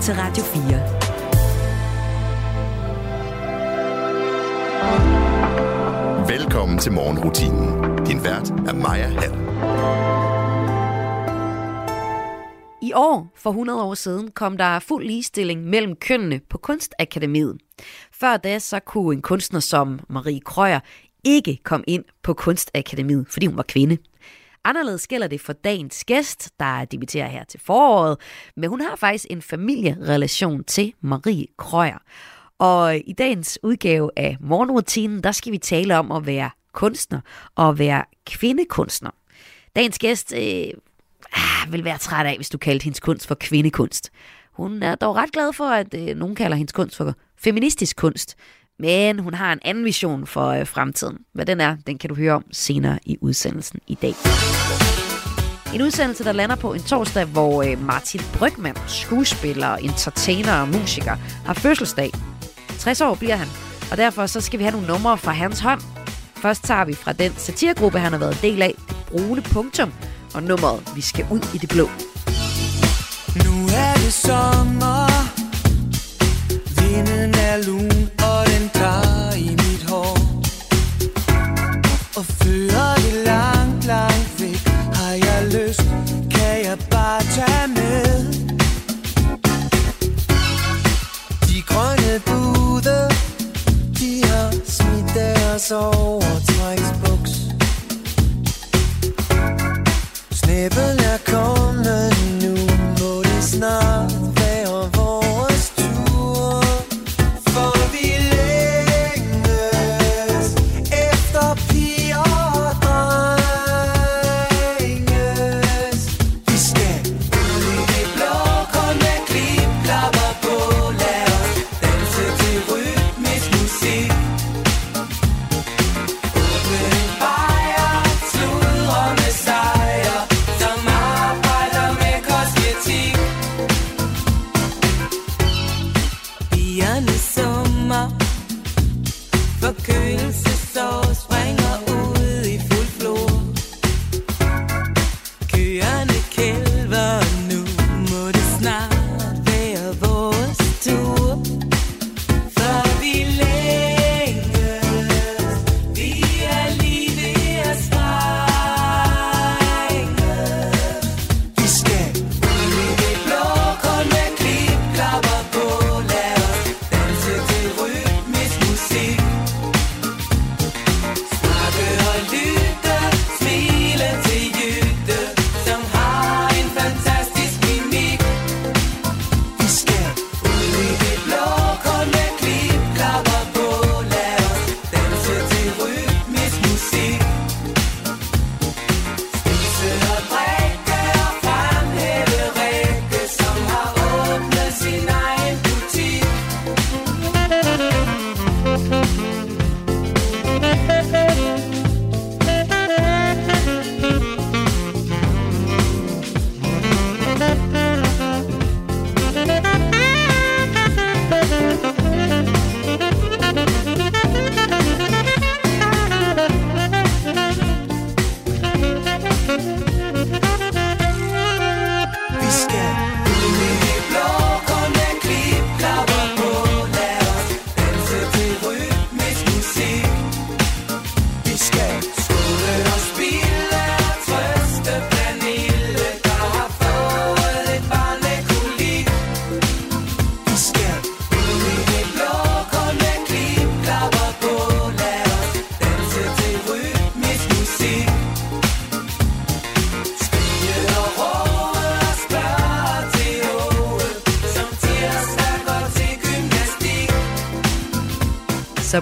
til Radio 4. Velkommen til morgenrutinen. Din vært er Maja Hall. I år, for 100 år siden, kom der fuld ligestilling mellem kønnene på Kunstakademiet. Før da så kunne en kunstner som Marie Krøyer ikke komme ind på Kunstakademiet, fordi hun var kvinde. Anderledes gælder det for dagens gæst, der debuterer her til foråret, men hun har faktisk en familierelation til Marie Krøyer. Og i dagens udgave af Morgenrutinen, der skal vi tale om at være kunstner og være kvindekunstner. Dagens gæst øh, ah, vil være træt af, hvis du kaldte hendes kunst for kvindekunst. Hun er dog ret glad for, at øh, nogen kalder hendes kunst for feministisk kunst. Men hun har en anden vision for øh, fremtiden. Hvad den er, den kan du høre om senere i udsendelsen i dag. En udsendelse, der lander på en torsdag, hvor øh, Martin Brygman, skuespiller, entertainer og musiker, har fødselsdag. 60 år bliver han, og derfor så skal vi have nogle numre fra hans hånd. Først tager vi fra den satirgruppe, han har været del af, det brune punktum, og nummeret Vi skal ud i det blå. Nu er det sommer Vinden er lun, og den i mit hår Og fører det langt, langt væk. Har jeg lyst, kan jeg bare tage med. De grønne bude De har smidt deres overtræksbuks. Snæbel er kommet.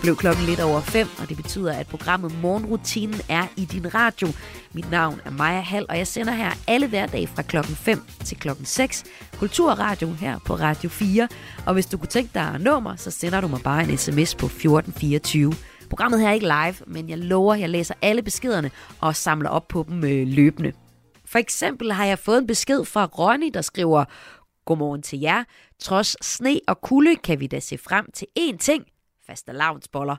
Blev klokken lidt over 5, og det betyder, at programmet Morgenrutinen er i din radio. Mit navn er Maja Hall, og jeg sender her alle hverdage fra klokken 5 til klokken 6. Kulturradio her på Radio 4. Og hvis du kunne tænke dig at nå mig, så sender du mig bare en sms på 1424. Programmet her er ikke live, men jeg lover, at jeg læser alle beskederne og samler op på dem øh, løbende. For eksempel har jeg fået en besked fra Ronny, der skriver, Godmorgen til jer. Trods sne og kulde kan vi da se frem til én ting faste lavnsboller.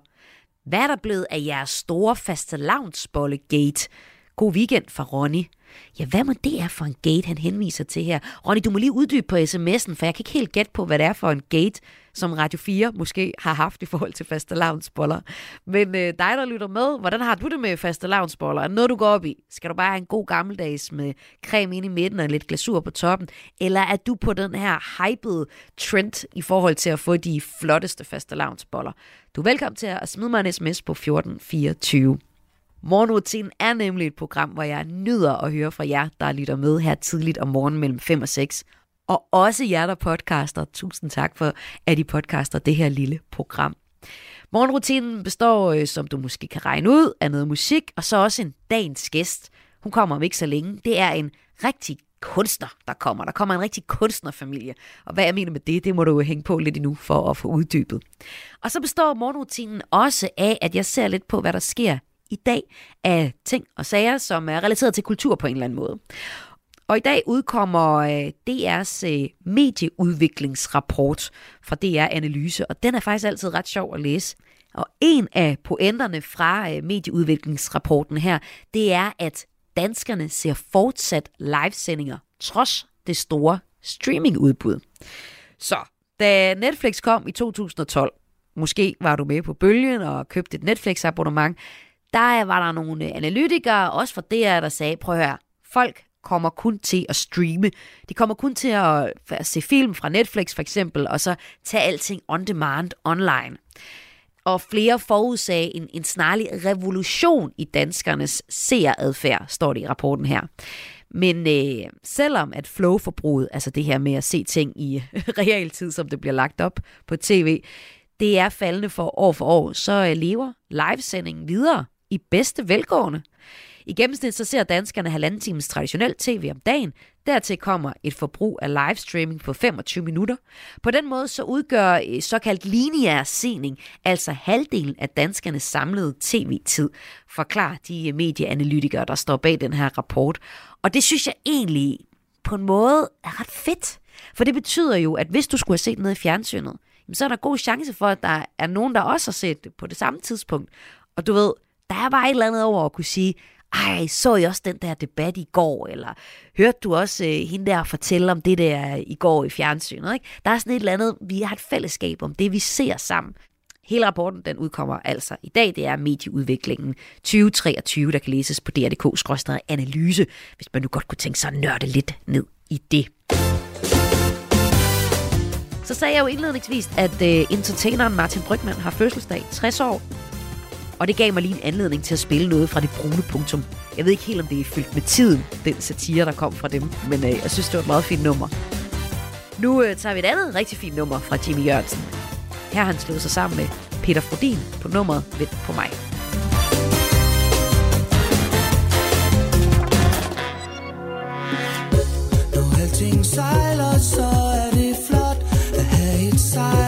Hvad er der blevet af jeres store faste lavnsbolle-gate? God weekend fra Ronny. Ja, hvad må det er for en gate, han henviser til her? Ronny, du må lige uddybe på sms'en, for jeg kan ikke helt gætte på, hvad det er for en gate, som Radio 4 måske har haft i forhold til faste lavnsboller. Men øh, dig, der lytter med, hvordan har du det med faste lavnsboller? Er noget, du går op i? Skal du bare have en god gammeldags med creme ind i midten og lidt glasur på toppen? Eller er du på den her hypede trend i forhold til at få de flotteste faste lavnsboller? Du er velkommen til at smide mig en sms på 1424. Morgenrutinen er nemlig et program, hvor jeg nyder at høre fra jer, der lytter med her tidligt om morgenen mellem 5 og 6. Og også jer, der podcaster. Tusind tak for, at I podcaster det her lille program. Morgenrutinen består, øh, som du måske kan regne ud, af noget musik, og så også en dagens gæst. Hun kommer om ikke så længe. Det er en rigtig kunstner, der kommer. Der kommer en rigtig kunstnerfamilie. Og hvad jeg mener med det, det må du jo hænge på lidt endnu for at få uddybet. Og så består morgenrutinen også af, at jeg ser lidt på, hvad der sker i dag af ting og sager, som er relateret til kultur på en eller anden måde. Og i dag udkommer øh, DR's øh, medieudviklingsrapport fra DR Analyse, og den er faktisk altid ret sjov at læse. Og en af pointerne fra øh, medieudviklingsrapporten her, det er, at danskerne ser fortsat livesendinger, trods det store streamingudbud. Så da Netflix kom i 2012, måske var du med på bølgen og købte et Netflix-abonnement, der var der nogle øh, analytikere, også fra DR, der sagde, prøv at høre, folk kommer kun til at streame. De kommer kun til at, at se film fra Netflix for eksempel, og så tage alting on demand online. Og flere forudsagde en, en snarlig revolution i danskernes seeradfærd, står det i rapporten her. Men øh, selvom at flow-forbruget, altså det her med at se ting i realtid, som det bliver lagt op på tv, det er faldende for år for år, så øh, lever livesendingen videre i bedste velgående. I gennemsnit så ser danskerne halvanden times traditionel tv om dagen. Dertil kommer et forbrug af livestreaming på 25 minutter. På den måde så udgør øh, såkaldt lineær sening altså halvdelen af danskernes samlede tv-tid, forklarer de øh, medieanalytikere, der står bag den her rapport. Og det synes jeg egentlig på en måde er ret fedt. For det betyder jo, at hvis du skulle have set noget i fjernsynet, så er der god chance for, at der er nogen, der også har set det på det samme tidspunkt. Og du ved, der er bare et eller andet over at kunne sige, ej, så I også den der debat i går, eller hørte du også øh, hende der fortælle om det der i går i fjernsynet, ikke? Der er sådan et eller andet, vi har et fællesskab om det, vi ser sammen. Hele rapporten, den udkommer altså i dag. Det er medieudviklingen 2023, der kan læses på drdk-analyse, hvis man nu godt kunne tænke sig at nørde lidt ned i det. Så sagde jeg jo indledningsvis, at uh, entertaineren Martin Brygman har fødselsdag, 60 år. Og det gav mig lige en anledning til at spille noget fra det brune punktum. Jeg ved ikke helt, om det er fyldt med tiden, den satire, der kom fra dem, men øh, jeg synes, det var et meget fint nummer. Nu øh, tager vi et andet rigtig fint nummer fra Jimmy Jørgensen. Her har han slået sig sammen med Peter Frodin på nummeret Vent på mig. Når alting sejler, så er det flot at have et sejl.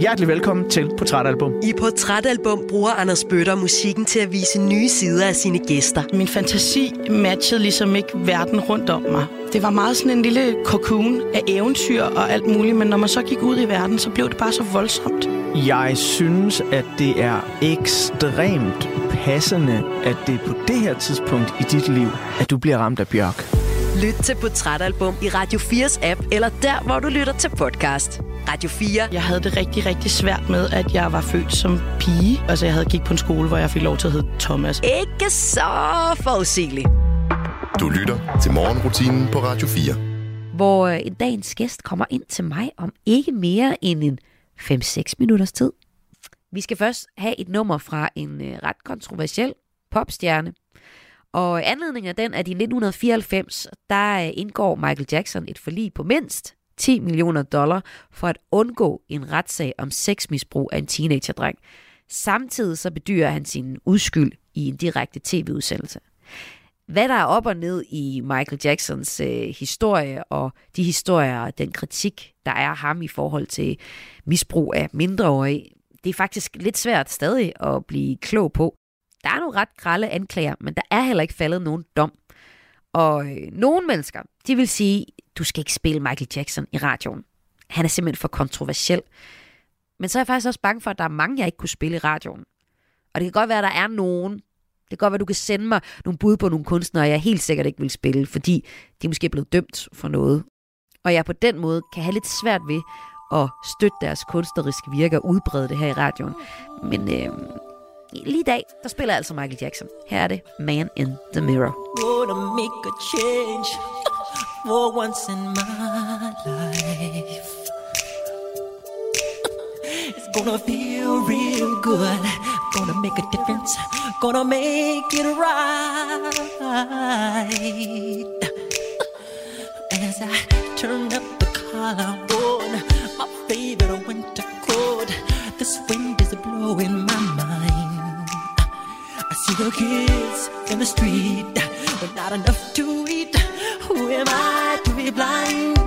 Hjertelig velkommen til Portrætalbum. I Portrætalbum bruger Anders Bøtter musikken til at vise nye sider af sine gæster. Min fantasi matchede ligesom ikke verden rundt om mig. Det var meget sådan en lille cocoon af eventyr og alt muligt, men når man så gik ud i verden, så blev det bare så voldsomt. Jeg synes, at det er ekstremt passende, at det er på det her tidspunkt i dit liv, at du bliver ramt af bjørk. Lyt til Portrætalbum i Radio 4's app, eller der, hvor du lytter til podcast. Radio 4. Jeg havde det rigtig, rigtig svært med, at jeg var født som pige. Altså, jeg havde gik på en skole, hvor jeg fik lov til at hedde Thomas. Ikke så forudsigeligt. Du lytter til morgenrutinen på Radio 4. hvor øh, en dagens gæst kommer ind til mig om ikke mere end en 5-6 minutters tid. Vi skal først have et nummer fra en øh, ret kontroversiel popstjerne. Og anledningen af den, at i 1994, der øh, indgår Michael Jackson et forlig på mindst 10 millioner dollar for at undgå en retssag om sexmisbrug af en teenagerdreng. Samtidig så bedyrer han sin udskyld i en direkte tv-udsendelse hvad der er op og ned i Michael Jacksons øh, historie, og de historier og den kritik, der er ham i forhold til misbrug af mindreårige, det er faktisk lidt svært stadig at blive klog på. Der er nogle ret grælde anklager, men der er heller ikke faldet nogen dom. Og øh, nogle mennesker, de vil sige, du skal ikke spille Michael Jackson i radioen. Han er simpelthen for kontroversiel. Men så er jeg faktisk også bange for, at der er mange, jeg ikke kunne spille i radioen. Og det kan godt være, at der er nogen, det kan godt være, at du kan sende mig nogle bud på nogle kunstnere, jeg helt sikkert ikke vil spille, fordi de er måske blevet dømt for noget. Og jeg på den måde kan have lidt svært ved at støtte deres kunstneriske virke og udbrede det her i radioen. Men øh, lige i dag, der spiller altså Michael Jackson. Her er det Man in the Mirror. gonna make a change for once in my life. It's gonna feel real good. Gonna make a difference. Gonna make it right. As I turn up the collar on my favorite winter coat, this wind is blowing. The kids in the street but not enough to eat. Who am I to be blind,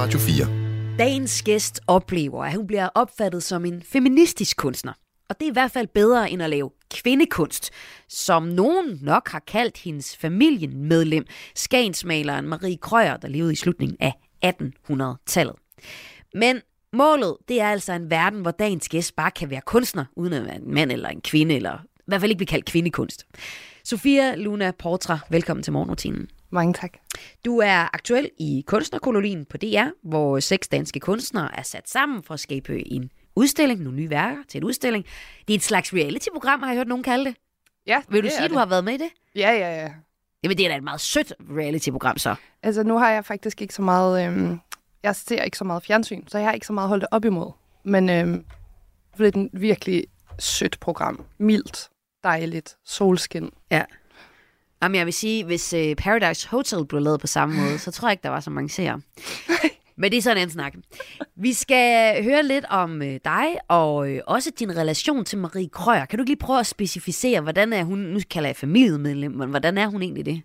Radio 4. Dagens gæst oplever, at hun bliver opfattet som en feministisk kunstner. Og det er i hvert fald bedre end at lave kvindekunst, som nogen nok har kaldt hendes familiemedlem, skagensmaleren Marie Krøyer, der levede i slutningen af 1800-tallet. Men målet, det er altså en verden, hvor dagens gæst bare kan være kunstner, uden at være en mand eller en kvinde, eller i hvert fald ikke blive kaldt kvindekunst. Sofia Luna Portra, velkommen til morgenrutinen. Mange tak. Du er aktuel i Kunstnerkolonien på DR, hvor seks danske kunstnere er sat sammen for at skabe en udstilling, nogle nye værker til en udstilling. Det er et slags reality-program, har jeg hørt nogen kalde det. Ja, Vil du sige, at du har været med i det? Ja, ja, ja. Jamen, det er da et meget sødt reality-program, så. Altså, nu har jeg faktisk ikke så meget... Øhm, jeg ser ikke så meget fjernsyn, så jeg har ikke så meget holdt det op imod. Men øhm, det er et virkelig sødt program. Mildt, dejligt, solskin. Ja. Jamen, jeg vil sige, hvis uh, Paradise Hotel blev lavet på samme måde, så tror jeg ikke, der var så mange seere. Men det er sådan en snak. Vi skal høre lidt om øh, dig, og øh, også din relation til Marie Krøyer. Kan du ikke lige prøve at specificere, hvordan er hun, nu kalder jeg familiemedlem, men hvordan er hun egentlig det?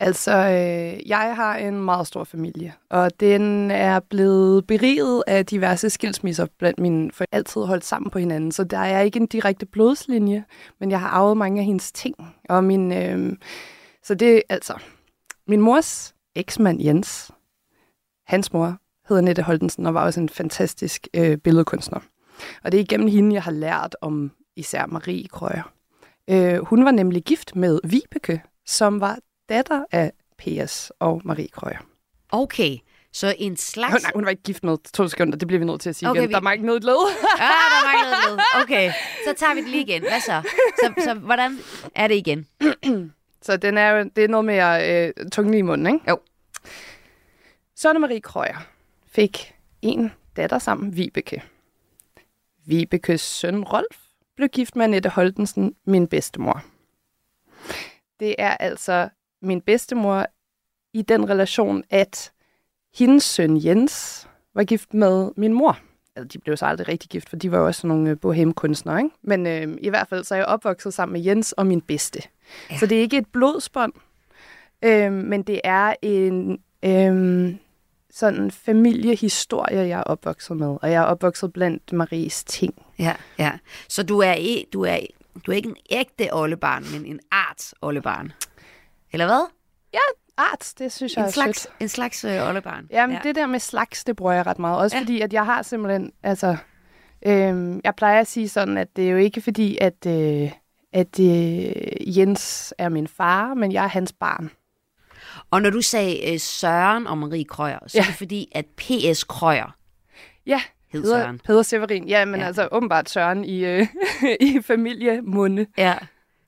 Altså, øh, jeg har en meget stor familie, og den er blevet beriget af diverse skilsmisser blandt mine for altid holdt sammen på hinanden. Så der er ikke en direkte blodslinje, men jeg har arvet mange af hendes ting. Og min, øh, så det er altså min mors eksmand Jens, hans mor hedder Nette Holtensen og var også en fantastisk øh, billedkunstner. Og det er igennem hende, jeg har lært om især Marie Krøyer. Øh, hun var nemlig gift med Vibeke, som var datter af PS og Marie Krøyer. Okay, så en slags... Oh, nej, hun var ikke gift med to sekunder, det bliver vi nødt til at sige Okay, igen. vi- Der er ikke noget led. Ja, der ikke noget med. Okay, så tager vi det lige igen. Hvad så? Så, så hvordan er det igen? Så den er det er noget mere øh, tungen i munden, ikke? Jo. Sønne Marie Krøyer fik en datter sammen, Vibeke. Vibekes søn Rolf blev gift med Annette Holtensen, min bedstemor. Det er altså min bedstemor i den relation, at hendes søn Jens var gift med min mor. Altså, de blev så aldrig rigtig gift, for de var jo også sådan nogle øh, bohemkunstnere, ikke? Men øh, i hvert fald så er jeg opvokset sammen med Jens og min bedste. Ja. Så det er ikke et blodsbånd, øh, men det er en øh, sådan familiehistorie, jeg er opvokset med. Og jeg er opvokset blandt Maries ting. Ja, ja. Så du er, i- du er, du er ikke en ægte oldebarn, men en art oldebarn. Eller hvad? Art, det synes jeg En er slags, sødt. en slags øh, oldebarn. Jamen, ja. det der med slags, det bruger jeg ret meget. Også Ja. ja. fordi, at jeg har simpelthen, altså, øhm, jeg plejer at sige sådan, at det er jo ikke fordi, at, øh, at øh, Jens er min far, men jeg er hans barn. Og når du sagde øh, Søren og Marie Krøyer, så ja. er Ja. det fordi, at P.S. Krøyer Ja, hed Peder, Søren. Peder Severin. Ja, men Ja. ja. altså åbenbart Søren i, øh, i familiemunde. Ja,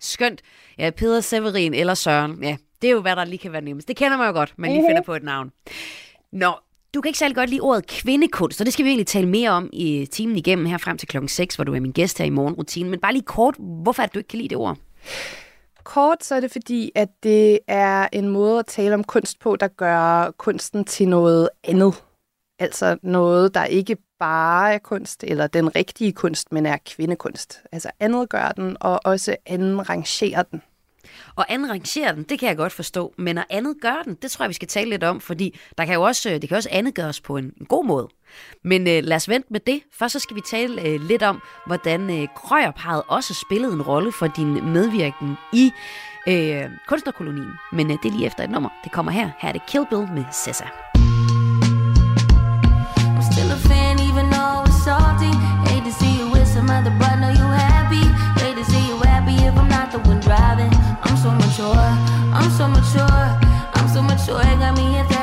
skønt. Ja, Peder Severin eller Søren. Ja, det er jo, hvad der lige kan være nemmest. Det kender man jo godt, man lige Mhm. finder på et navn. Nå, du kan ikke særlig godt lide ordet kvindekunst, og det skal vi egentlig tale mere om i timen igennem her frem til klokken 6, hvor du er min gæst her i morgenrutinen. Men bare lige kort, hvorfor er det, du ikke kan lide det ord? Kort så er det fordi, at det er en måde at tale om kunst på, der gør kunsten til noget andet. Altså noget, der ikke bare er kunst, eller den rigtige kunst, men er kvindekunst. Altså andet gør den, og også anden rangerer den. Og anden rangerer den, det kan jeg godt forstå, men at andet gør den, det tror jeg, vi skal tale lidt om, fordi der kan jo også, øh, det kan også andet gøres på en, en god måde. Men øh, lad os vente med det. Først så skal vi tale øh, lidt om, hvordan øh, Krøjerparet også spillede en rolle for din medvirken i øh, kunstnerkolonien. Men øh, det er lige efter et nummer. Det kommer her. Her er det Kill Bill med Sessa. So mature, I'm so mature, I'm so mature. It got me a therapist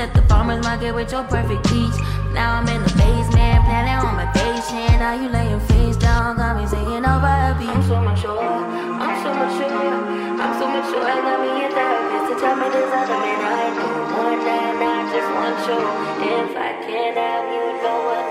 at the farmer's market with your perfect peach. Now I'm in the basement, planning on my patient. Now you laying face down, got me singing over a beat. I'm so mature, I'm so mature, I'm so mature. I got me a therapist to tell me there's other men I know. More than I just want you. If I can't have you, no one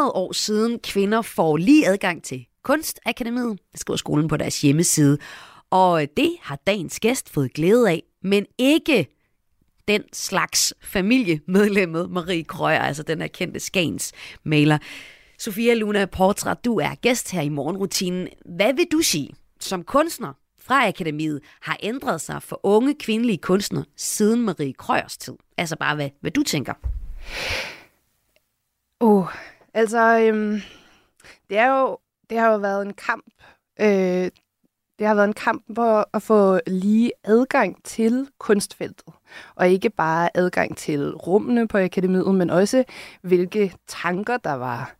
100 år siden kvinder får lige adgang til Kunstakademiet. Det skriver skolen på deres hjemmeside. Og øh, det har dagens gæst fået glæde af, men ikke den slags familiemedlemmet Marie Krøyer, altså den her kendte Skans maler. Sofia Luna Portræt, du er gæst her i morgenrutinen. Hvad vil du sige, som kunstner fra akademiet har ændret sig for unge kvindelige kunstnere siden Marie Krøyers tid? Altså bare, hvad, hvad du tænker. Oh, altså, øhm, det, er jo, det har jo været en kamp. Øh, det har været en kamp for at få lige adgang til kunstfeltet. Og ikke bare adgang til rummene på akademiet, men også hvilke tanker, der var,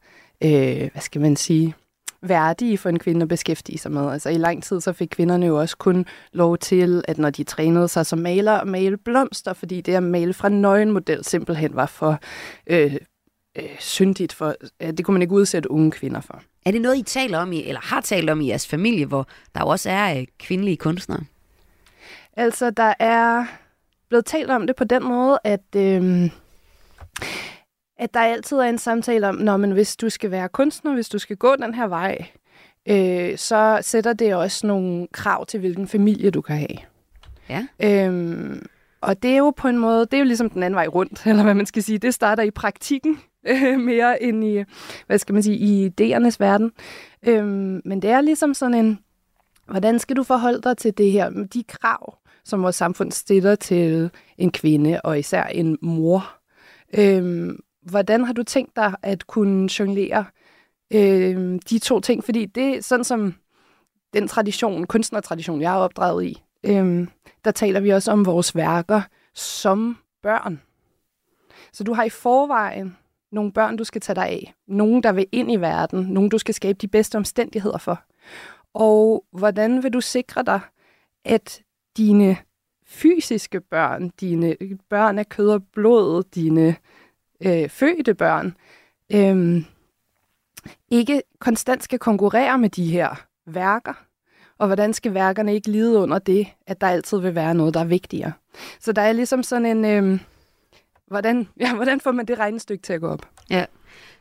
øh, hvad skal man sige, værdige for en kvinde at beskæftige sig med. Altså i lang tid så fik kvinderne jo også kun lov til, at når de trænede sig som maler, at male blomster, fordi det at male fra nøgenmodel simpelthen var for øh, øh, syndigt for, øh, det kunne man ikke udsætte unge kvinder for. Er det noget, I taler om, i, eller har talt om i jeres familie, hvor der jo også er øh, kvindelige kunstnere? Altså, der er blevet talt om det på den måde, at, øh, at der altid er en samtale om, når men hvis du skal være kunstner, hvis du skal gå den her vej, øh, så sætter det også nogle krav til, hvilken familie du kan have. Ja. Øhm, og det er jo på en måde, det er jo ligesom den anden vej rundt, eller hvad man skal sige. Det starter i praktikken øh, mere end i, hvad skal man sige, i idéernes verden. Øhm, men det er ligesom sådan en, hvordan skal du forholde dig til det her, de krav, som vores samfund stiller til en kvinde, og især en mor. Øhm, hvordan har du tænkt dig at kunne jonglere øhm, de to ting? Fordi det er sådan som den tradition, kunstnertradition, jeg er opdraget i, øhm, der taler vi også om vores værker som børn. Så du har i forvejen nogle børn, du skal tage dig af. Nogle, der vil ind i verden. Nogle, du skal skabe de bedste omstændigheder for. Og hvordan vil du sikre dig, at dine fysiske børn, dine børn af kød og blod, dine øh, fødte børn, øh, ikke konstant skal konkurrere med de her værker? Og hvordan skal værkerne ikke lide under det, at der altid vil være noget, der er vigtigere? Så der er ligesom sådan en... Øh, hvordan, ja, hvordan får man det regnestykke til at gå op? Ja,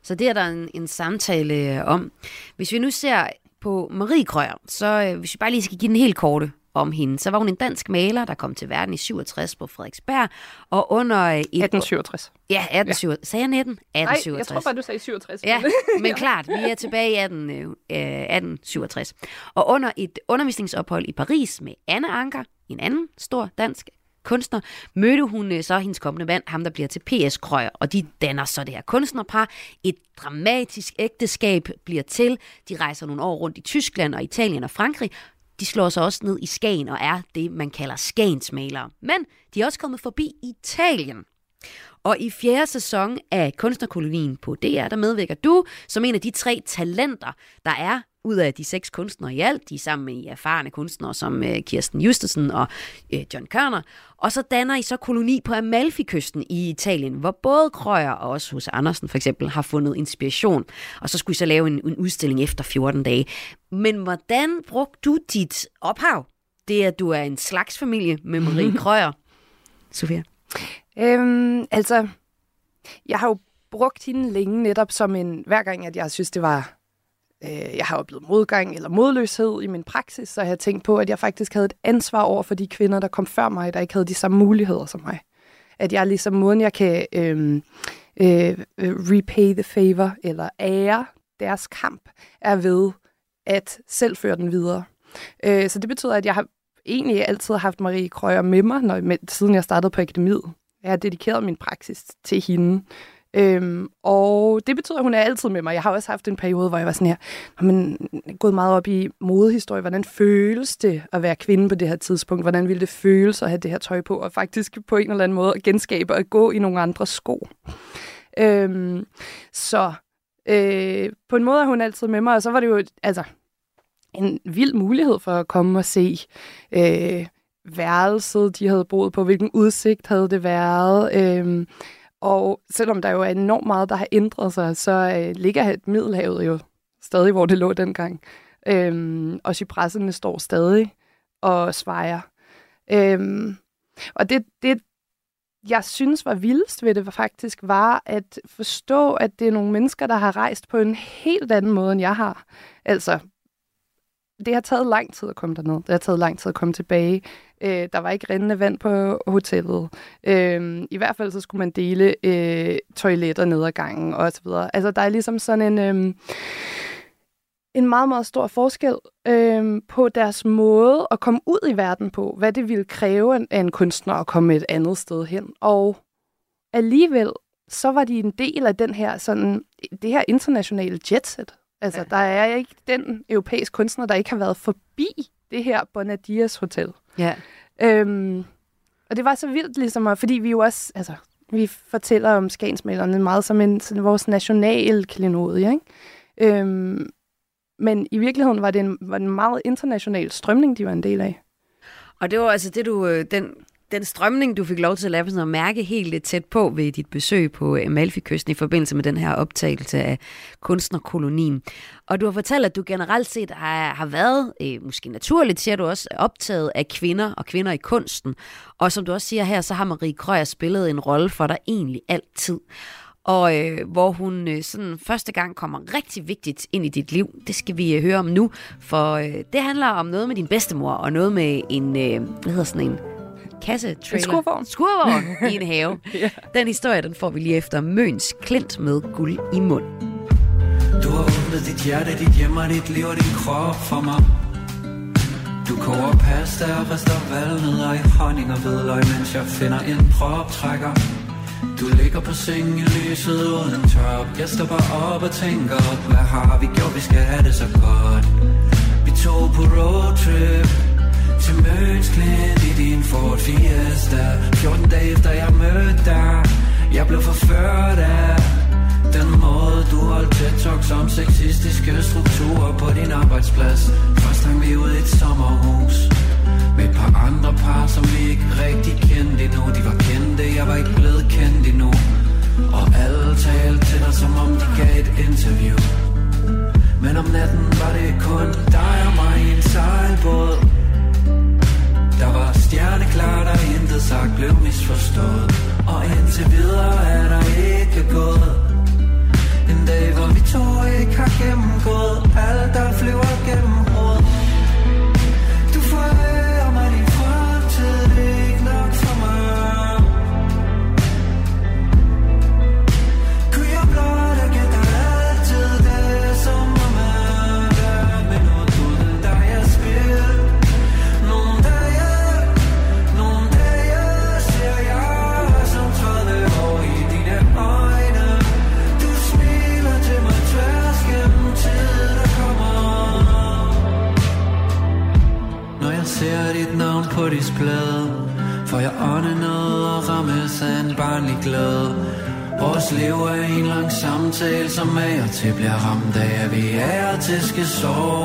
så det er der en, en samtale øh, om. Hvis vi nu ser på Marie Krøyer, så øh, hvis vi bare lige skal give den helt korte om hende, så var hun en dansk maler, der kom til verden i 67 på Frederiksberg, og under øh, et... 1867. Ja, 1867. Sagde jeg 19? Nej, 1867. jeg tror bare, du sagde 67. Ja, men klart, vi er tilbage i 18, øh, 1867. Og under et undervisningsophold i Paris med Anne Anker, en anden stor dansk kunstner, mødte hun øh, så hendes kommende mand, ham der bliver til P.S. Krøyer, og de danner så det her kunstnerpar. Et dramatisk ægteskab bliver til. De rejser nogle år rundt i Tyskland og Italien og Frankrig. De slår sig også ned i Skagen og er det, man kalder Skagensmalere. Men de er også kommet forbi Italien. Og i fjerde sæson af Kunstnerkolonien på DR, der medvirker du som en af de tre talenter, der er ud af de seks kunstnere i alt. De er sammen med erfarne kunstnere som øh, Kirsten Justesen og øh, John Kørner. Og så danner I så koloni på Amalfi-kysten i Italien, hvor både Krøyer og også hos Andersen for eksempel har fundet inspiration. Og så skulle I så lave en, en udstilling efter 14 dage. Men hvordan brugte du dit ophav? Det at du er en slags familie med Marie Krøyer. Sofia? Øhm, altså, jeg har jo brugt hende længe netop som en, hver gang, at jeg synes, det var, øh, jeg har oplevet modgang eller modløshed i min praksis, så har jeg tænkt på, at jeg faktisk havde et ansvar over for de kvinder, der kom før mig, der ikke havde de samme muligheder som mig. At jeg ligesom måden, jeg kan øhm, øh, øh, repay the favor, eller ære deres kamp, er ved at selv føre den videre. Øh, så det betyder, at jeg har egentlig altid haft Marie Krøyer med mig, når, med, siden jeg startede på akademiet. Jeg har dedikeret min praksis til hende. Øhm, og det betyder, at hun er altid med mig. Jeg har også haft en periode, hvor jeg var sådan her, men gået meget op i modehistorie. Hvordan føles det at være kvinde på det her tidspunkt? Hvordan ville det føles at have det her tøj på? Og faktisk på en eller anden måde at genskabe og gå i nogle andre sko. Øhm, så øh, på en måde er hun altid med mig, og så var det jo altså, en vild mulighed for at komme og se øh, værelset, de havde boet på, hvilken udsigt havde det været. Øh, og selvom der jo er enormt meget, der har ændret sig, så øh, ligger Middelhavet jo stadig, hvor det lå dengang. Øhm, og cypresserne står stadig og svejer. Øhm, og det, det, jeg synes var vildest ved det var faktisk, var at forstå, at det er nogle mennesker, der har rejst på en helt anden måde, end jeg har. Altså, det har taget lang tid at komme derned. Det har taget lang tid at komme tilbage. Øh, der var ikke rindende vand på hotellet. Øh, I hvert fald så skulle man dele øh, toiletter ned ad gangen og så videre. Altså, der er ligesom sådan en... Øh, en meget, meget stor forskel øh, på deres måde at komme ud i verden på, hvad det ville kræve af en kunstner at komme et andet sted hen. Og alligevel, så var de en del af den her, sådan, det her internationale jetset. Altså, ja. der er ikke den europæiske kunstner, der ikke har været forbi det her Bonadias Hotel. Ja. Øhm, og det var så vildt, ligesom, at- fordi vi jo også, altså, vi fortæller om skansmalerne meget som en, sådan vores national klenodie, ikke? Øhm, men i virkeligheden var det en, var det en meget international strømning, de var en del af. Og det var altså det, du, øh, den, den strømning, du fik lov til at lave sådan at mærke helt lidt tæt på ved dit besøg på øh, Amalfi-kysten i forbindelse med den her optagelse af kunstnerkolonien. Og du har fortalt, at du generelt set har, har været, øh, måske naturligt siger du også, optaget af kvinder og kvinder i kunsten. Og som du også siger her, så har Marie Krøyer spillet en rolle for dig egentlig altid. Og øh, hvor hun øh, sådan første gang kommer rigtig vigtigt ind i dit liv. Det skal vi øh, høre om nu, for øh, det handler om noget med din bedstemor, og noget med en, øh, hvad hedder sådan en, kasse En skurvogn. Skurvogn i en have. Den historie, den får vi lige efter. Møns Klint med guld i mund. Du har åbnet dit hjerte, dit hjem og dit liv og din krop for mig. Du koger pasta og rister valnødder i honning og hvidløg Mens jeg finder en proptrækker Du ligger på sengen i lyset uden top. Jeg stopper op og tænker Hvad har vi gjort, vi skal have det så godt. Vi tog på roadtrip til Mønsklint i din Ford Fiesta. 14 dage efter jeg mødte dig Jeg blev forført af den måde du holdt tæt talk om sexistiske strukturer på din arbejdsplads. Først hang vi ud i et sommerhus Med et par andre par, som vi ikke rigtig kendte endnu. De var kendte, jeg var ikke blevet kendt endnu. Og alle talte til dig, som om de gav et interview. Men om natten var det kun dig og mig i en sejlbåd der var stjerneklart, og intet sagt blev misforstået. Og indtil videre er der ikke gået. En dag, hvor vi to ikke har gennemgået Alt, der flyver gennem til bliver ramt af, at vi er til skal sove,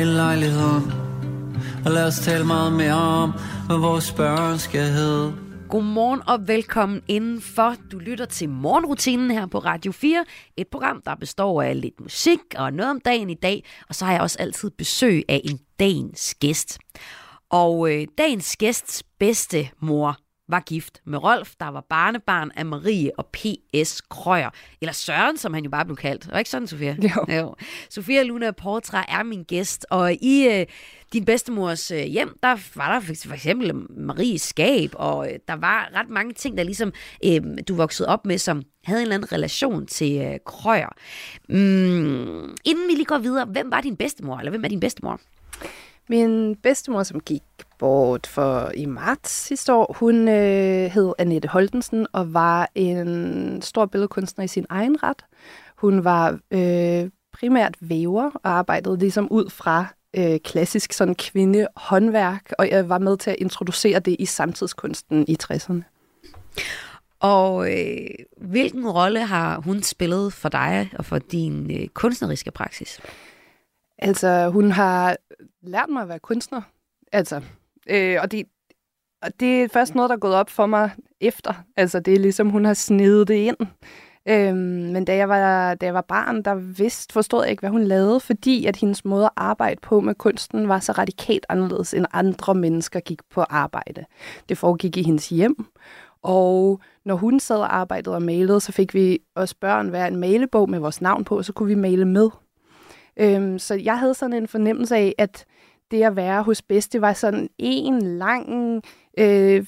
en lejlighed. Og lad os tale meget mere om, hvad vores børn skal hedde. Godmorgen og velkommen indenfor. Du lytter til morgenrutinen her på Radio 4. Et program, der består af lidt musik og noget om dagen i dag. Og så har jeg også altid besøg af en dagens gæst. Og øh, dagens gæsts bedste mor var gift med Rolf, der var barnebarn af Marie og P.S. Krøyer. Eller Søren, som han jo bare blev kaldt. Og ikke sådan, Sofia? Jo. jo. Sofia Luna Portra er min gæst, og i øh, din bedstemors øh, hjem, der var der for, for eksempel Maries skab, og øh, der var ret mange ting, der ligesom øh, du voksede op med, som havde en eller anden relation til øh, Krøyer. Mm, inden vi lige går videre, hvem var din bedstemor, eller hvem er din bedstemor? Min bedstemor, som gik bort for i marts sidste år, hun øh, hed Annette Holtensen og var en stor billedkunstner i sin egen ret. Hun var øh, primært væver og arbejdede ligesom ud fra øh, klassisk sådan kvindehåndværk, og jeg var med til at introducere det i samtidskunsten i 60'erne. Og øh, hvilken rolle har hun spillet for dig og for din øh, kunstneriske praksis? Altså, hun har lært mig at være kunstner. Altså, øh, og, det, og det er først noget, der er gået op for mig efter. Altså, det er ligesom, hun har snedet det ind. Øhm, men da jeg, var, da jeg var barn, der vidste, forstod jeg ikke, hvad hun lavede, fordi at hendes måde at arbejde på med kunsten var så radikalt anderledes, end andre mennesker gik på arbejde. Det foregik i hendes hjem, og når hun sad og arbejdede og malede, så fik vi os børn hver en malebog med vores navn på, og så kunne vi male med. Øhm, så jeg havde sådan en fornemmelse af, at det at være hos bedste var sådan en lang øh,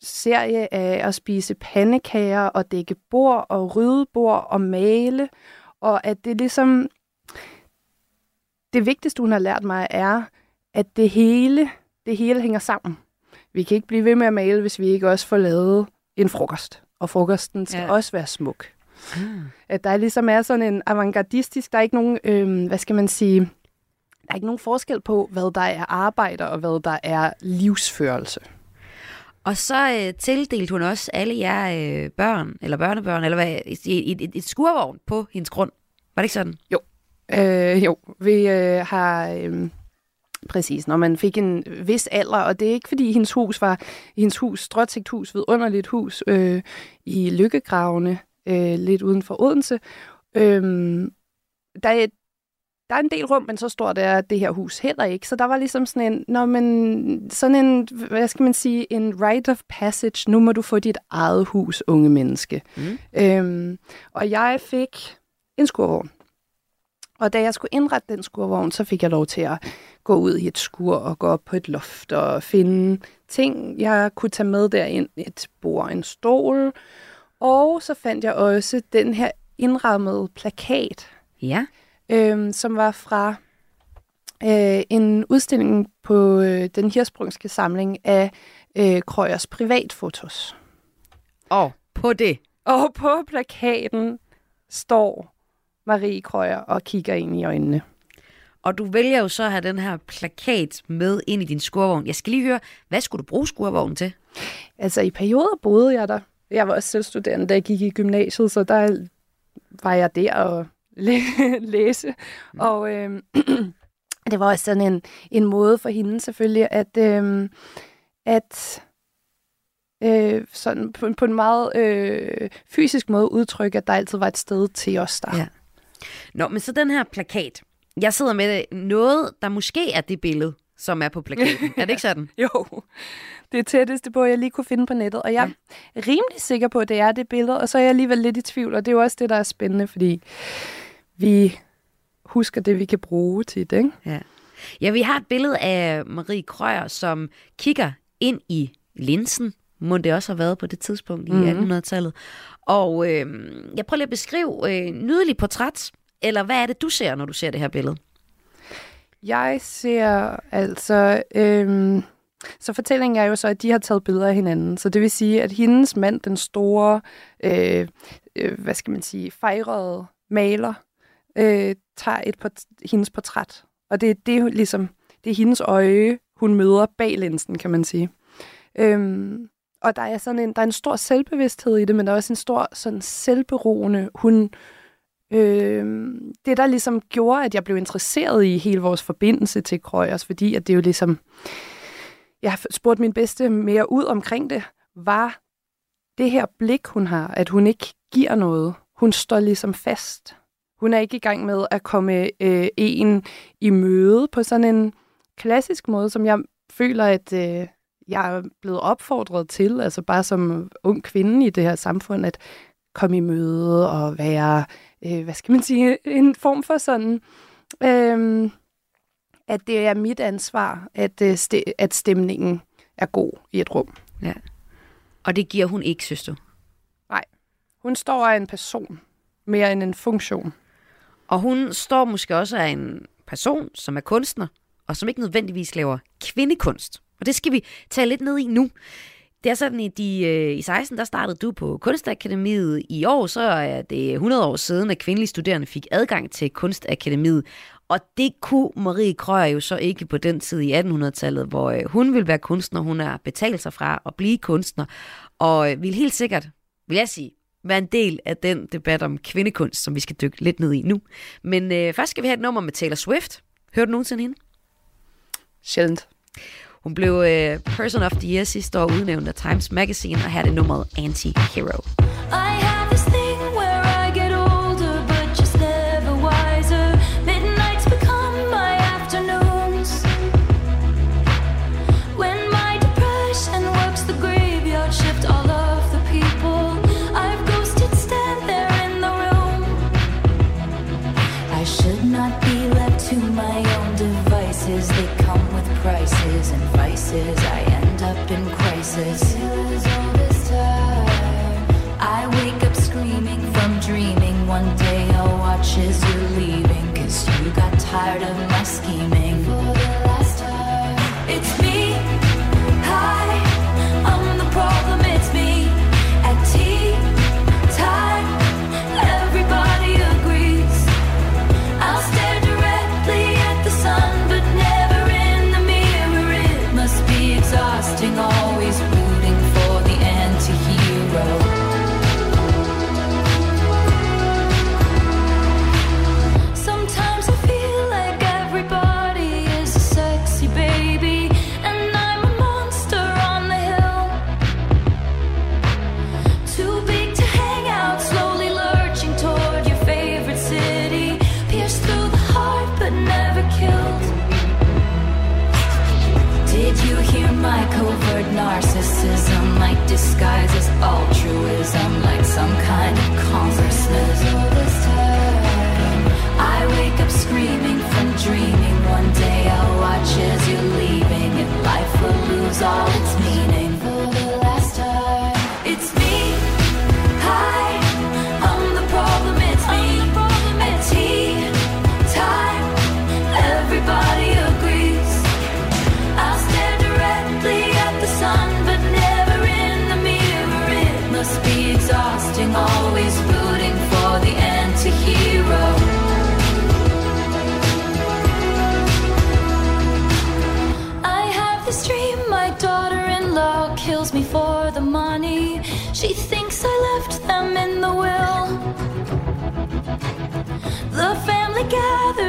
serie af at spise pandekager og dække bord og rydde bord og male. Og at det ligesom... Det vigtigste, hun har lært mig, er, at det hele, det hele hænger sammen. Vi kan ikke blive ved med at male, hvis vi ikke også får lavet en frokost. Og frokosten skal Ja. også være smuk. At der ligesom er sådan en avantgardistisk, der er ikke nogen, øh, hvad skal man sige, der er ikke nogen forskel på, hvad der er arbejde og hvad der er livsførelse. Og så øh, tildelte hun også alle jer øh, børn, eller børnebørn, eller hvad, et, et, et, skurvogn på hendes grund. Var det ikke sådan? Øh, jo, vi øh, har... Øh, Præcis, når man fik en vis alder, og det er ikke fordi hendes hus var hendes hus, stråtægt hus, vidunderligt hus øh, i Lykkegravene, øh, lidt uden for Odense. Øh, der, er, der er en del rum, men så stort er det her hus heller ikke. Så der var ligesom sådan en, når man, sådan en, hvad skal man sige, en rite of passage. Nu må du få dit eget hus, unge menneske. Mm. Øhm, og jeg fik en skurvogn. Og da jeg skulle indrette den skurvogn, så fik jeg lov til at gå ud i et skur og gå op på et loft og finde ting, jeg kunne tage med derind. Et bord, en stol. Og så fandt jeg også den her indrammede plakat, Ja. Øhm, som var fra øh, en udstilling på øh, den hirsprungske samling af øh, Krøyers privatfotos. Og på det. Og på plakaten står Marie Krøyer og kigger ind i øjnene. Og du vælger jo så at have den her plakat med ind i din skurvogn. Jeg skal lige høre, hvad skulle du bruge skurvognen til? Altså i perioder boede jeg der. Jeg var også selvstuderende, da jeg gik i gymnasiet, så der var jeg der og læ- læse. Mm. Og øh, det var også sådan en, en måde for hende selvfølgelig at, øh, at øh, sådan på, på en meget øh, fysisk måde udtrykke, at der altid var et sted til os der. Ja. Nå, men så den her plakat. Jeg sidder med noget, der måske er det billede, som er på plakaten. er det ikke sådan? Jo, det er tætteste på, jeg lige kunne finde på nettet. Og jeg er rimelig sikker på, at det er det billede, og så er jeg alligevel lidt i tvivl, og det er jo også det, der er spændende, fordi vi husker det, vi kan bruge til det, ikke? Ja. Ja, vi har et billede af Marie Krøyer, som kigger ind i linsen. Må det også have været på det tidspunkt i Mhm. 1800-tallet. Og øh, jeg prøver lige at beskrive øh, nydelig portræt, eller hvad er det, du ser, når du ser det her billede? Jeg ser altså... Øhm, så fortællingen er jo så, at de har taget billeder af hinanden. Så det vil sige, at hendes mand, den store, øh, øh, hvad skal man sige, fejrede maler, øh, tager et port- hendes portræt. Og det er det, hun ligesom, det er hendes øje, hun møder bag linsen, kan man sige. Øhm, og der er sådan en, der er en stor selvbevidsthed i det, men der er også en stor sådan selvberoende, hun, øh, det der ligesom gjorde, at jeg blev interesseret i hele vores forbindelse til Krøyers, fordi at det jo ligesom, jeg spurgte min bedste mere ud omkring det, var det her blik, hun har, at hun ikke giver noget. Hun står ligesom fast. Hun er ikke i gang med at komme øh, en i møde på sådan en klassisk måde, som jeg føler, at øh, jeg er blevet opfordret til, altså bare som ung kvinde i det her samfund, at komme i møde og være, øh, hvad skal man sige, en form for sådan, øh, at det er mit ansvar, at, øh, st- at stemningen er god i et rum. Ja. Og det giver hun ikke, synes du? Hun står af en person, mere end en funktion. Og hun står måske også af en person, som er kunstner, og som ikke nødvendigvis laver kvindekunst. Og det skal vi tage lidt ned i nu. Det er sådan, at de, øh, i 16 der startede du på Kunstakademiet. I år så er det 100 år siden, at kvindelige studerende fik adgang til Kunstakademiet. Og det kunne Marie Krøyer jo så ikke på den tid i 1800-tallet, hvor øh, hun ville være kunstner. Hun er betalt sig fra at blive kunstner. Og øh, vil helt sikkert, vil jeg sige, være en del af den debat om kvindekunst, som vi skal dykke lidt ned i nu. Men øh, først skal vi have et nummer med Taylor Swift. Hørte du nogensinde hende? Sjældent. Hun blev øh, Person of the Year sidste år udnævnt af Times Magazine, og her er det nummeret Anti-Hero. I As you're leaving. Cause you got tired of my scheming.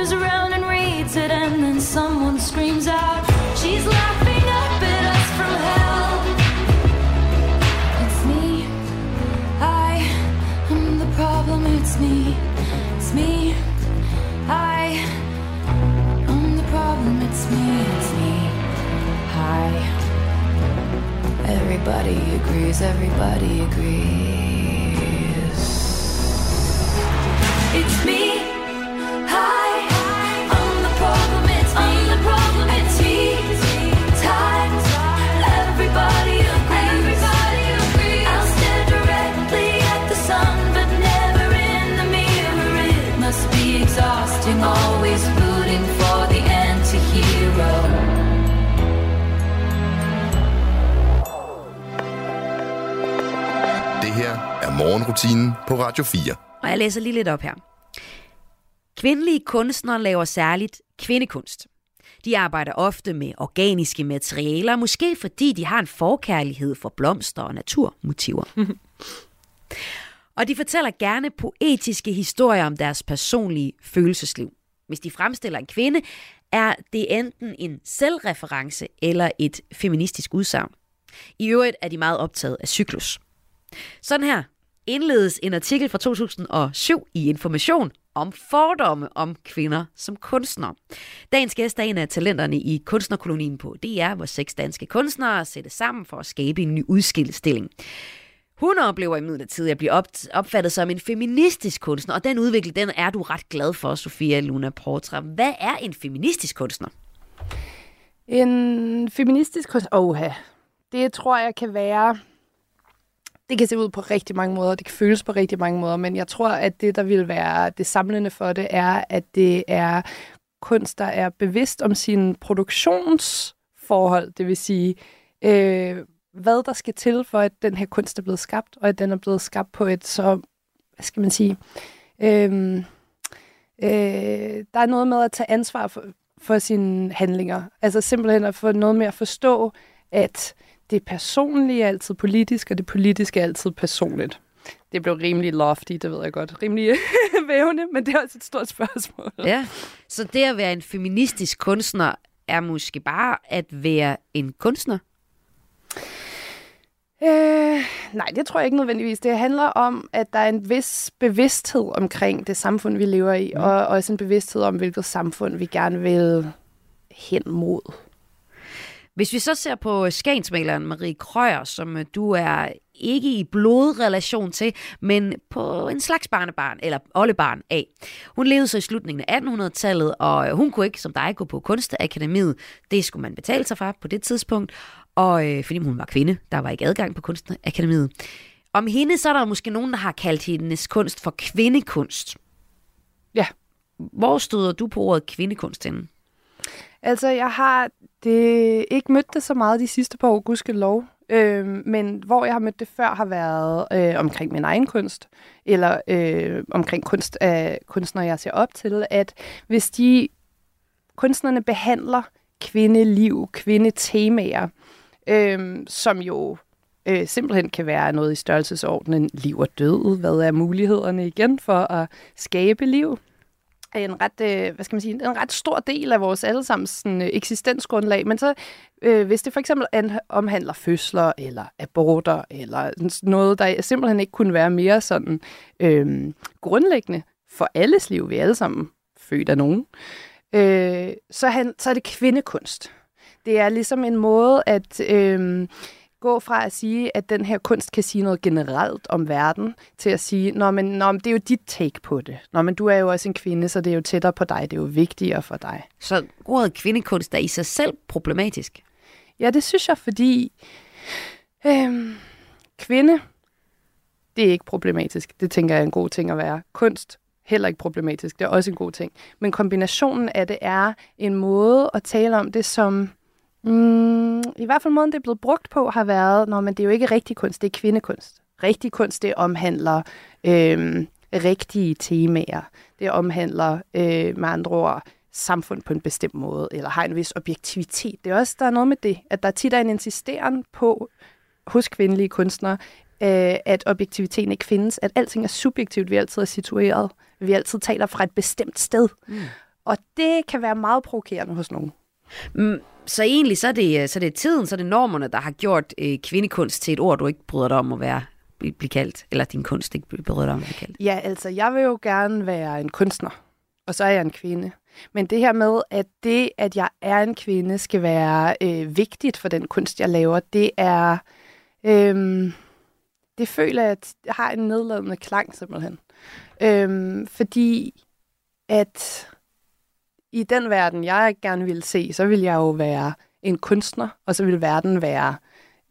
turns around and reads it, and then someone screams out, She's laughing up at us from hell. It's me, I am the problem, it's me, it's me, I am the problem, it's me, it's me, I. Everybody agrees, everybody agrees. It's me. Morgenrutinen på Radio 4. Og jeg læser lige lidt op her. Kvindelige kunstnere laver særligt kvindekunst. De arbejder ofte med organiske materialer, måske fordi de har en forkærlighed for blomster og naturmotiver. og de fortæller gerne poetiske historier om deres personlige følelsesliv. Hvis de fremstiller en kvinde, er det enten en selvreference eller et feministisk udsagn. I øvrigt er de meget optaget af cyklus. Sådan her indledes en artikel fra 2007 i Information om fordomme om kvinder som kunstnere. Dagens gæst er en af talenterne i kunstnerkolonien på DR, hvor seks danske kunstnere sættes sammen for at skabe en ny udskillestilling. Hun oplever imidlertid at blive opfattet som en feministisk kunstner, og den udvikling den er du ret glad for, Sofia Luna Portra. Hvad er en feministisk kunstner? En feministisk kunst... Oha. Det tror jeg kan være... Det kan se ud på rigtig mange måder, det kan føles på rigtig mange måder, men jeg tror, at det, der vil være det samlende for det, er, at det er kunst, der er bevidst om sin produktionsforhold, det vil sige, øh, hvad der skal til, for at den her kunst er blevet skabt, og at den er blevet skabt på et så, hvad skal man sige, øh, øh, der er noget med at tage ansvar for, for sine handlinger. Altså simpelthen at få noget med at forstå, at det personlige er altid politisk, og det politiske er altid personligt. Det blev rimelig lofty, det ved jeg godt. Rimelig vævende, men det er også et stort spørgsmål. Ja, så det at være en feministisk kunstner er måske bare at være en kunstner? Øh, nej, det tror jeg ikke nødvendigvis. Det handler om, at der er en vis bevidsthed omkring det samfund, vi lever i, mm. og også en bevidsthed om, hvilket samfund vi gerne vil hen mod. Hvis vi så ser på skagensmaleren Marie Krøyer, som øh, du er ikke i blodrelation til, men på en slags barnebarn, eller oldebarn af. Hun levede så i slutningen af 1800-tallet, og øh, hun kunne ikke, som dig, gå på kunstakademiet. Det skulle man betale sig for på det tidspunkt, og øh, fordi hun var kvinde, der var ikke adgang på kunstakademiet. Om hende, så er der måske nogen, der har kaldt hendes kunst for kvindekunst. Ja. Hvor støder du på ordet kvindekunst henne? Altså, jeg har det, ikke mødt det så meget de sidste par år, gudskelov. Øh, men hvor jeg har mødt det før, har været øh, omkring min egen kunst, eller øh, omkring kunst af kunstnere, jeg ser op til, at hvis de kunstnerne behandler kvindeliv, kvindetemaer, øh, som jo øh, simpelthen kan være noget i størrelsesordenen liv og død. Hvad er mulighederne igen for at skabe liv? En ret, øh, hvad skal man sige, en ret stor del af vores allesammens sådan, øh, eksistensgrundlag. Men så, øh, hvis det for eksempel an- omhandler fødsler, eller aborter, eller noget, der simpelthen ikke kunne være mere sådan øh, grundlæggende for alles liv, vi er alle sammen født af nogen, øh, så, han, så er det kvindekunst. Det er ligesom en måde at øh, gå fra at sige, at den her kunst kan sige noget generelt om verden, til at sige, Nå, men, nå, men det er jo dit take på det. Nå, men du er jo også en kvinde, så det er jo tættere på dig, det er jo vigtigere for dig. Så ordet kvindekunst er i sig selv problematisk. Ja, det synes jeg, fordi øhm, kvinde, det er ikke problematisk. Det tænker jeg er en god ting at være. Kunst, heller ikke problematisk. Det er også en god ting. Men kombinationen af det er en måde at tale om det, som mm, i hvert fald måden, det er blevet brugt på, har været, når men det er jo ikke rigtig kunst, det er kvindekunst. Rigtig kunst, det omhandler øhm, rigtige temaer. Det omhandler øh, med andre ord samfund på en bestemt måde, eller har en vis objektivitet. Det er også, der er noget med det, at der tit er en insisteren på hos kvindelige kunstnere, øh, at objektiviteten ikke findes, at alting er subjektivt, vi altid er situeret, vi altid taler fra et bestemt sted. Mm. Og det kan være meget provokerende hos nogen. Mm, så egentlig så er, det, øh, så er det tiden, så er det normerne, der har gjort øh, kvindekunst til et ord, du ikke bryder dig om at være blive kaldt, eller din kunst ikke bryder dig om at blive kaldt. Ja, altså, jeg vil jo gerne være en kunstner, og så er jeg en kvinde. Men det her med, at det, at jeg er en kvinde, skal være øh, vigtigt for den kunst, jeg laver, det er Øhm, det føler jeg, at jeg har en nedladende klang simpelthen. Øhm, fordi at i den verden, jeg gerne ville se, så ville jeg jo være en kunstner, og så ville verden være,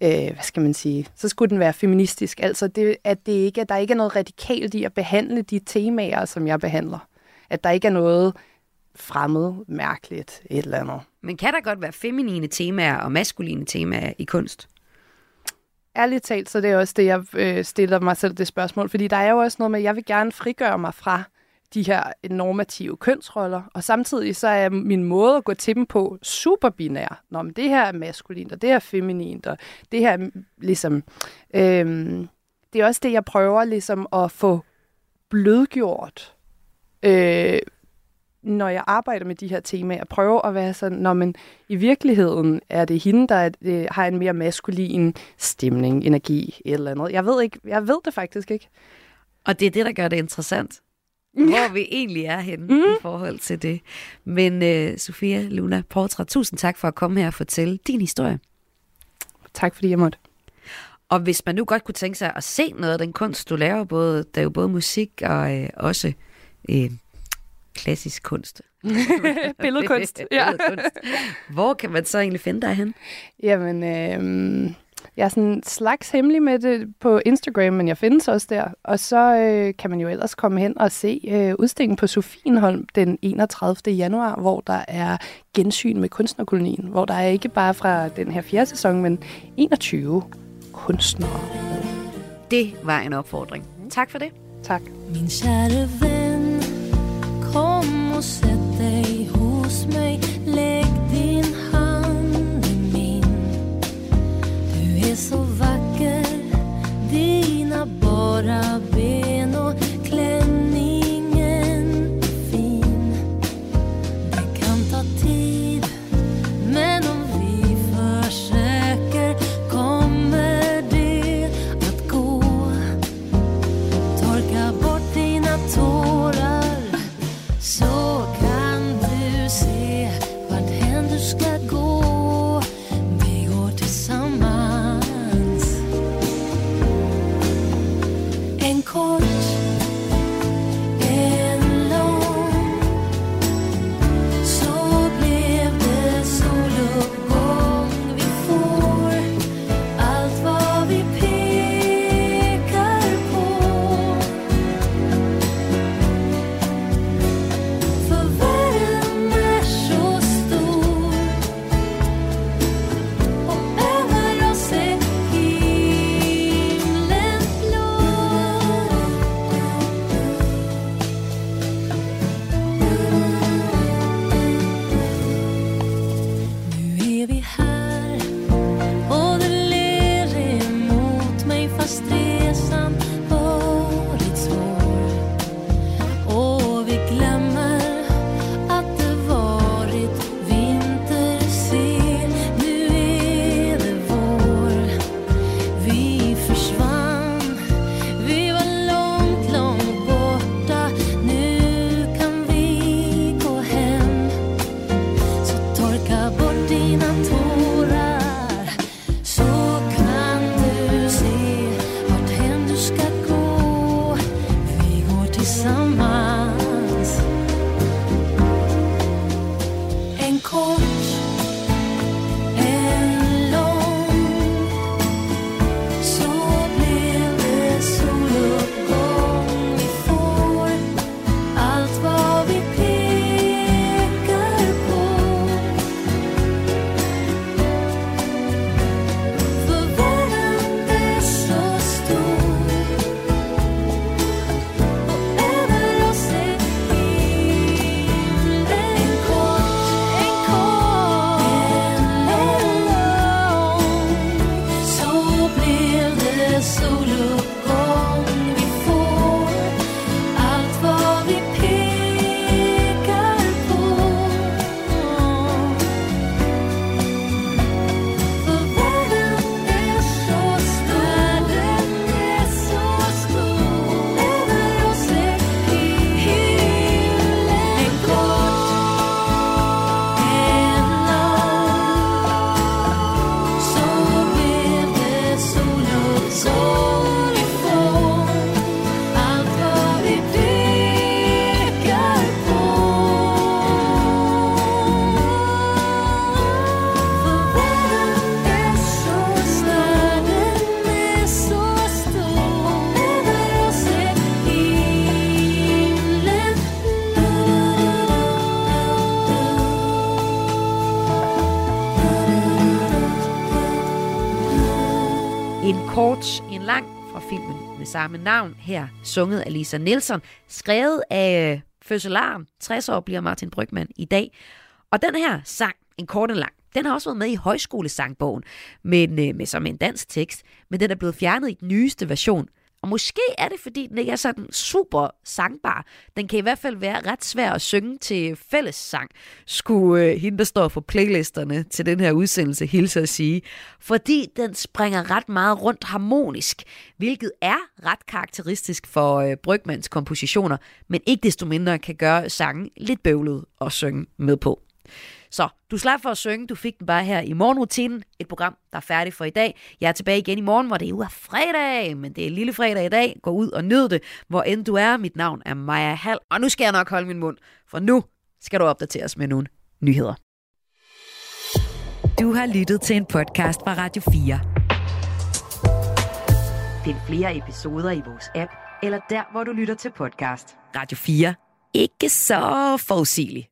øh, hvad skal man sige, så skulle den være feministisk. Altså, det, at det ikke, at der ikke er noget radikalt i at behandle de temaer, som jeg behandler. At der ikke er noget fremmed, mærkeligt, et eller andet. Men kan der godt være feminine temaer og maskuline temaer i kunst? ærligt talt, så det er også det, jeg øh, stiller mig selv det spørgsmål. Fordi der er jo også noget med, at jeg vil gerne frigøre mig fra de her normative kønsroller, og samtidig så er min måde at gå til dem på super binær. Nå, men det her er maskulint, og det her er feminint, og det her er ligesom... Øhm, det er også det, jeg prøver ligesom at få blødgjort, øh, når jeg arbejder med de her temaer. Prøve at være sådan, når men i virkeligheden er det hende, der øh, har en mere maskulin stemning, energi, et eller andet. Jeg ved, ikke, jeg ved det faktisk ikke. Og det er det, der gør det interessant. Hvor vi egentlig er henne mm. i forhold til det. Men uh, Sofia Luna Portra, tusind tak for at komme her og fortælle din historie. Tak fordi jeg måtte. Og hvis man nu godt kunne tænke sig at se noget af den kunst, du laver, både, der er jo både musik og øh, også øh, klassisk kunst. Billedkunst. ja. Billedkunst. Hvor kan man så egentlig finde dig hen? Jamen, øh, jeg er sådan slags hemmelig med det på Instagram, men jeg findes også der. Og så øh, kan man jo ellers komme hen og se øh, udstillingen på Sofienholm den 31. januar, hvor der er gensyn med kunstnerkolonien, hvor der er ikke bare fra den her fjerde sæson, men 21 kunstnere. Det var en opfordring. Tak for det. Tak. Min käre vän Kom och sätt dig hos mig Lägg är så vacker. Dina bara ben. Samme navn, her sunget af Lisa Nielsen, skrevet af øh, fødselaren, 60 år bliver Martin Brygman i dag. Og den her sang, en kort og lang, den har også været med i højskolesangbogen, men øh, med som en dansk tekst, men den er blevet fjernet i den nyeste version. Og måske er det, fordi den ikke er sådan super sangbar. Den kan i hvert fald være ret svær at synge til fællessang, skulle øh, hende, der står for playlisterne til den her udsendelse, hilse at sige. Fordi den springer ret meget rundt harmonisk, hvilket er ret karakteristisk for øh, Brygmans kompositioner, men ikke desto mindre kan gøre sangen lidt bøvlet at synge med på. Så du slap for at synge, du fik den bare her i morgenrutinen, et program, der er færdigt for i dag. Jeg er tilbage igen i morgen, hvor det er uge af fredag, men det er lille fredag i dag. Gå ud og nyd det, hvor end du er. Mit navn er Maja Hall, og nu skal jeg nok holde min mund, for nu skal du opdateres med nogle nyheder. Du har lyttet til en podcast fra Radio 4. Find flere episoder i vores app, eller der, hvor du lytter til podcast. Radio 4. Ikke så forudsigeligt.